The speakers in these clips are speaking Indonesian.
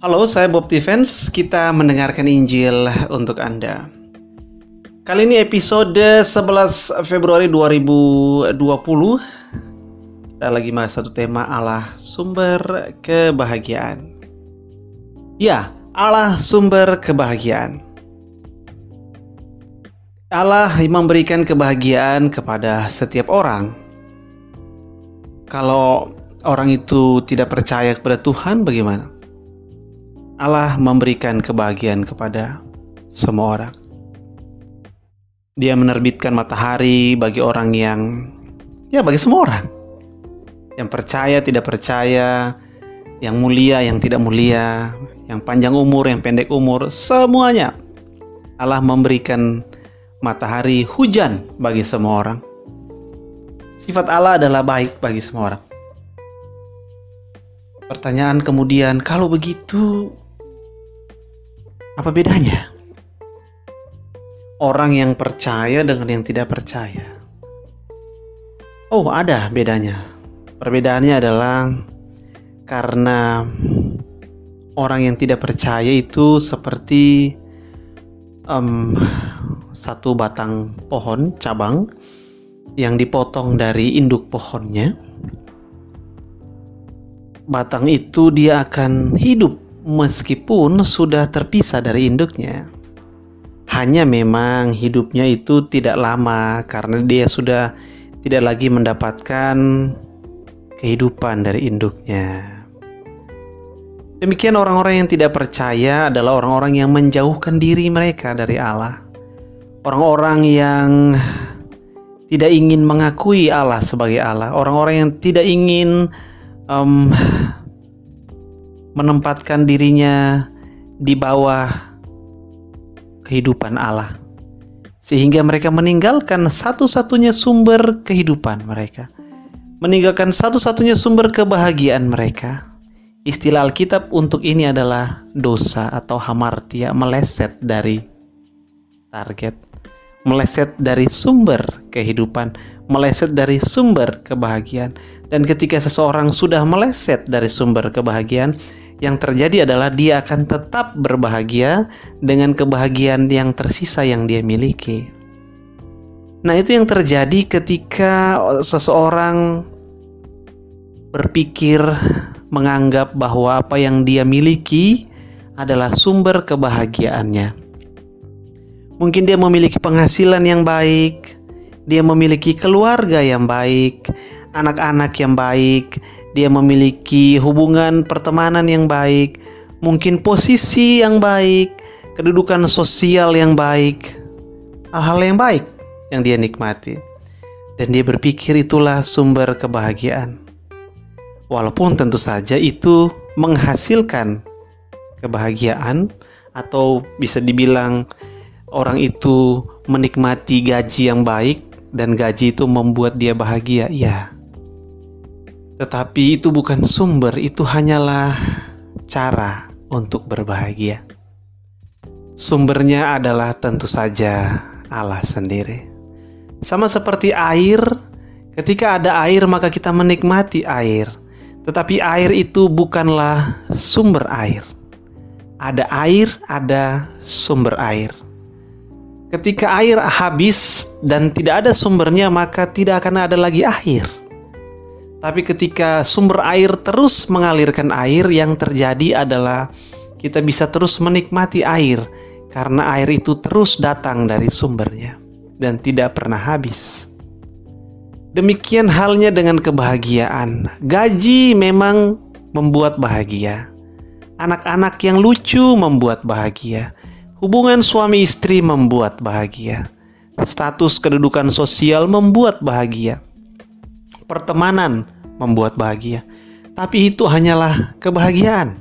Halo, saya Bob Defense. Kita mendengarkan Injil untuk Anda. Kali ini episode 11 Februari 2020. Kita lagi bahas satu tema Allah sumber kebahagiaan. Ya, Allah sumber kebahagiaan. Allah memberikan kebahagiaan kepada setiap orang. Kalau orang itu tidak percaya kepada Tuhan, bagaimana? Allah memberikan kebahagiaan kepada semua orang. Dia menerbitkan matahari bagi orang yang, ya, bagi semua orang yang percaya, tidak percaya, yang mulia, yang tidak mulia, yang panjang umur, yang pendek umur, semuanya Allah memberikan matahari hujan bagi semua orang. Sifat Allah adalah baik bagi semua orang. Pertanyaan kemudian, kalau begitu, apa bedanya? Orang yang percaya dengan yang tidak percaya. Oh, ada bedanya. Perbedaannya adalah karena orang yang tidak percaya itu seperti um, satu batang pohon cabang yang dipotong dari induk pohonnya. Batang itu dia akan hidup meskipun sudah terpisah dari induknya. Hanya memang hidupnya itu tidak lama karena dia sudah tidak lagi mendapatkan kehidupan dari induknya. Demikian orang-orang yang tidak percaya adalah orang-orang yang menjauhkan diri mereka dari Allah. Orang-orang yang tidak ingin mengakui Allah sebagai Allah, orang-orang yang tidak ingin um, menempatkan dirinya di bawah kehidupan Allah, sehingga mereka meninggalkan satu-satunya sumber kehidupan mereka, meninggalkan satu-satunya sumber kebahagiaan mereka Istilah Alkitab untuk ini adalah dosa atau hamartia meleset dari target, meleset dari sumber kehidupan, meleset dari sumber kebahagiaan. Dan ketika seseorang sudah meleset dari sumber kebahagiaan, yang terjadi adalah dia akan tetap berbahagia dengan kebahagiaan yang tersisa yang dia miliki. Nah, itu yang terjadi ketika seseorang berpikir menganggap bahwa apa yang dia miliki adalah sumber kebahagiaannya. Mungkin dia memiliki penghasilan yang baik, dia memiliki keluarga yang baik, anak-anak yang baik, dia memiliki hubungan pertemanan yang baik, mungkin posisi yang baik, kedudukan sosial yang baik, hal-hal yang baik yang dia nikmati. Dan dia berpikir itulah sumber kebahagiaan. Walaupun tentu saja itu menghasilkan kebahagiaan atau bisa dibilang orang itu menikmati gaji yang baik dan gaji itu membuat dia bahagia, ya. Tetapi itu bukan sumber, itu hanyalah cara untuk berbahagia. Sumbernya adalah tentu saja Allah sendiri. Sama seperti air, ketika ada air maka kita menikmati air. Tetapi air itu bukanlah sumber air. Ada air, ada sumber air. Ketika air habis dan tidak ada sumbernya, maka tidak akan ada lagi air. Tapi ketika sumber air terus mengalirkan air, yang terjadi adalah kita bisa terus menikmati air karena air itu terus datang dari sumbernya dan tidak pernah habis. Demikian halnya dengan kebahagiaan. Gaji memang membuat bahagia. Anak-anak yang lucu membuat bahagia. Hubungan suami istri membuat bahagia. Status kedudukan sosial membuat bahagia. Pertemanan membuat bahagia. Tapi itu hanyalah kebahagiaan,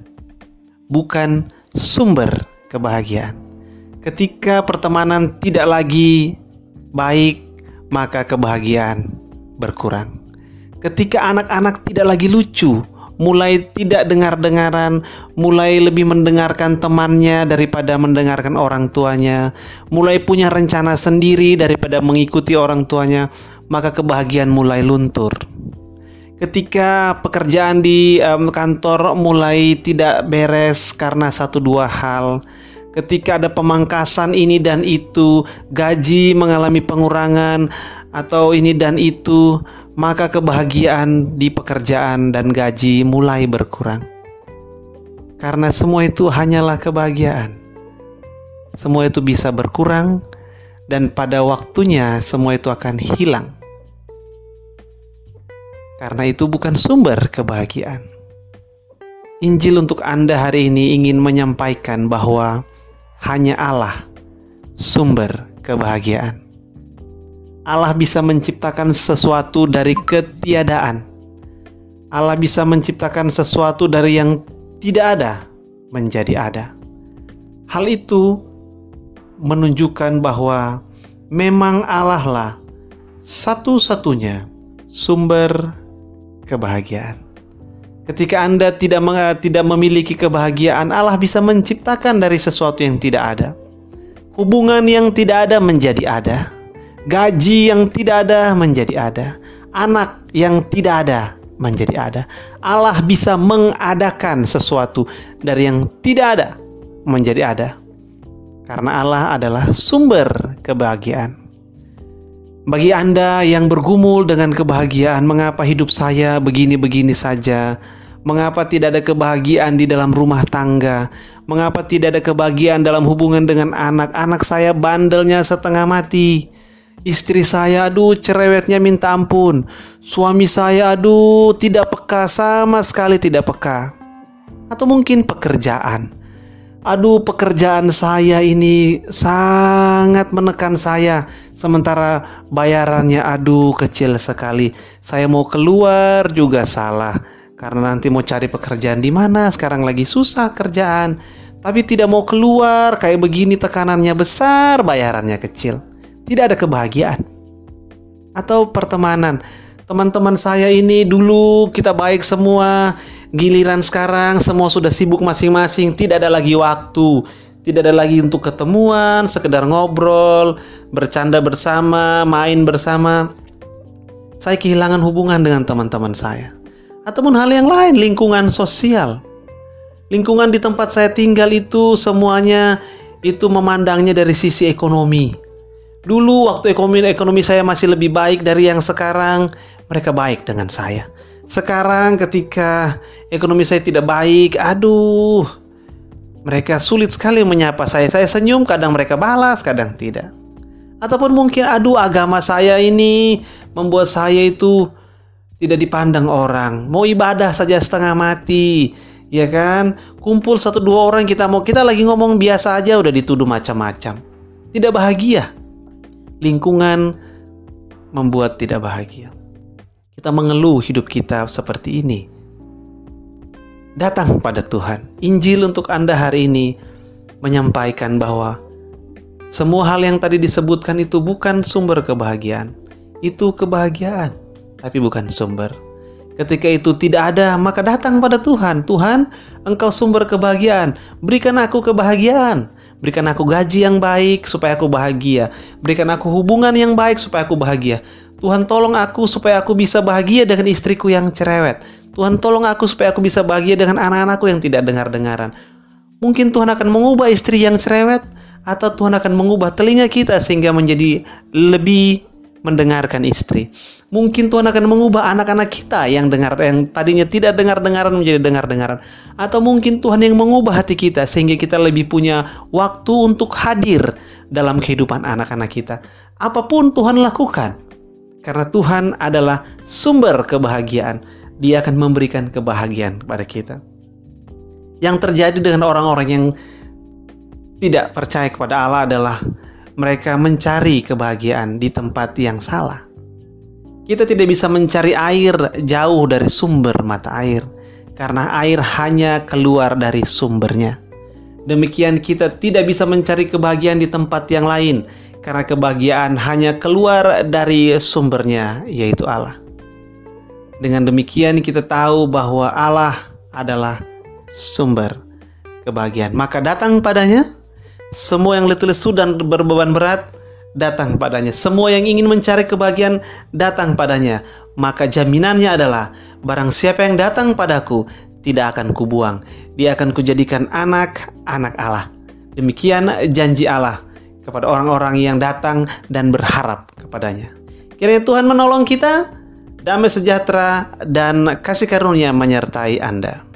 bukan sumber kebahagiaan. Ketika pertemanan tidak lagi baik, maka kebahagiaan berkurang. Ketika anak-anak tidak lagi lucu, mulai tidak dengar-dengaran, mulai lebih mendengarkan temannya daripada mendengarkan orang tuanya, mulai punya rencana sendiri daripada mengikuti orang tuanya, maka kebahagiaan mulai luntur. ketika pekerjaan di um, kantor mulai tidak beres karena satu dua hal, ketika ada pemangkasan ini dan itu, gaji mengalami pengurangan atau ini dan itu, maka kebahagiaan di pekerjaan dan gaji mulai berkurang. Karena semua itu hanyalah kebahagiaan. Semua itu bisa berkurang dan pada waktunya semua itu akan hilang karena itu bukan sumber kebahagiaan. Injil untuk Anda hari ini ingin menyampaikan bahwa hanya Allah sumber kebahagiaan. Allah bisa menciptakan sesuatu dari ketiadaan. Allah bisa menciptakan sesuatu dari yang tidak ada menjadi ada. Hal itu menunjukkan bahwa memang Allah lah satu-satunya sumber kebahagiaan. Ketika Anda tidak tidak memiliki kebahagiaan, Allah bisa menciptakan dari sesuatu yang tidak ada. Hubungan yang tidak ada menjadi ada. Gaji yang tidak ada menjadi ada. Anak yang tidak ada menjadi ada. Allah bisa mengadakan sesuatu dari yang tidak ada menjadi ada. Karena Allah adalah sumber kebahagiaan. Bagi Anda yang bergumul dengan kebahagiaan, mengapa hidup saya begini-begini saja? Mengapa tidak ada kebahagiaan di dalam rumah tangga? Mengapa tidak ada kebahagiaan dalam hubungan dengan anak? Anak saya bandelnya setengah mati. Istri saya, aduh, cerewetnya minta ampun. Suami saya, aduh, tidak peka sama sekali tidak peka. Atau mungkin pekerjaan Aduh, pekerjaan saya ini sangat menekan saya, sementara bayarannya aduh kecil sekali. Saya mau keluar juga salah, karena nanti mau cari pekerjaan di mana. Sekarang lagi susah kerjaan, tapi tidak mau keluar. Kayak begini, tekanannya besar, bayarannya kecil, tidak ada kebahagiaan atau pertemanan. Teman-teman saya ini dulu kita baik semua, Giliran sekarang semua sudah sibuk masing-masing, tidak ada lagi waktu, tidak ada lagi untuk ketemuan, sekedar ngobrol, bercanda bersama, main bersama. Saya kehilangan hubungan dengan teman-teman saya. Ataupun hal yang lain, lingkungan sosial. Lingkungan di tempat saya tinggal itu semuanya itu memandangnya dari sisi ekonomi. Dulu waktu ekonomi ekonomi saya masih lebih baik dari yang sekarang, mereka baik dengan saya. Sekarang ketika ekonomi saya tidak baik, aduh, mereka sulit sekali menyapa saya. Saya senyum, kadang mereka balas, kadang tidak. Ataupun mungkin, aduh, agama saya ini membuat saya itu tidak dipandang orang. Mau ibadah saja setengah mati, ya kan? Kumpul satu dua orang kita mau kita lagi ngomong biasa aja udah dituduh macam-macam. Tidak bahagia. Lingkungan membuat tidak bahagia kita mengeluh hidup kita seperti ini. Datang pada Tuhan. Injil untuk Anda hari ini menyampaikan bahwa semua hal yang tadi disebutkan itu bukan sumber kebahagiaan. Itu kebahagiaan, tapi bukan sumber. Ketika itu tidak ada, maka datang pada Tuhan. Tuhan, Engkau sumber kebahagiaan. Berikan aku kebahagiaan. Berikan aku gaji yang baik supaya aku bahagia. Berikan aku hubungan yang baik supaya aku bahagia. Tuhan tolong aku supaya aku bisa bahagia dengan istriku yang cerewet. Tuhan tolong aku supaya aku bisa bahagia dengan anak-anakku yang tidak dengar-dengaran. Mungkin Tuhan akan mengubah istri yang cerewet atau Tuhan akan mengubah telinga kita sehingga menjadi lebih mendengarkan istri. Mungkin Tuhan akan mengubah anak-anak kita yang dengar yang tadinya tidak dengar-dengaran menjadi dengar-dengaran. Atau mungkin Tuhan yang mengubah hati kita sehingga kita lebih punya waktu untuk hadir dalam kehidupan anak-anak kita. Apa pun Tuhan lakukan, karena Tuhan adalah sumber kebahagiaan. Dia akan memberikan kebahagiaan kepada kita. Yang terjadi dengan orang-orang yang tidak percaya kepada Allah adalah mereka mencari kebahagiaan di tempat yang salah. Kita tidak bisa mencari air jauh dari sumber mata air, karena air hanya keluar dari sumbernya. Demikian, kita tidak bisa mencari kebahagiaan di tempat yang lain, karena kebahagiaan hanya keluar dari sumbernya, yaitu Allah. Dengan demikian, kita tahu bahwa Allah adalah sumber kebahagiaan. Maka datang padanya semua yang letih lesu dan berbeban berat, datang padanya. Semua yang ingin mencari kebahagiaan datang padanya. Maka jaminannya adalah barang siapa yang datang padaku tidak akan kubuang. Dia akan kujadikan anak-anak Allah. Demikian janji Allah kepada orang-orang yang datang dan berharap kepadanya. Kiranya Tuhan menolong kita, damai sejahtera dan kasih karunia menyertai Anda.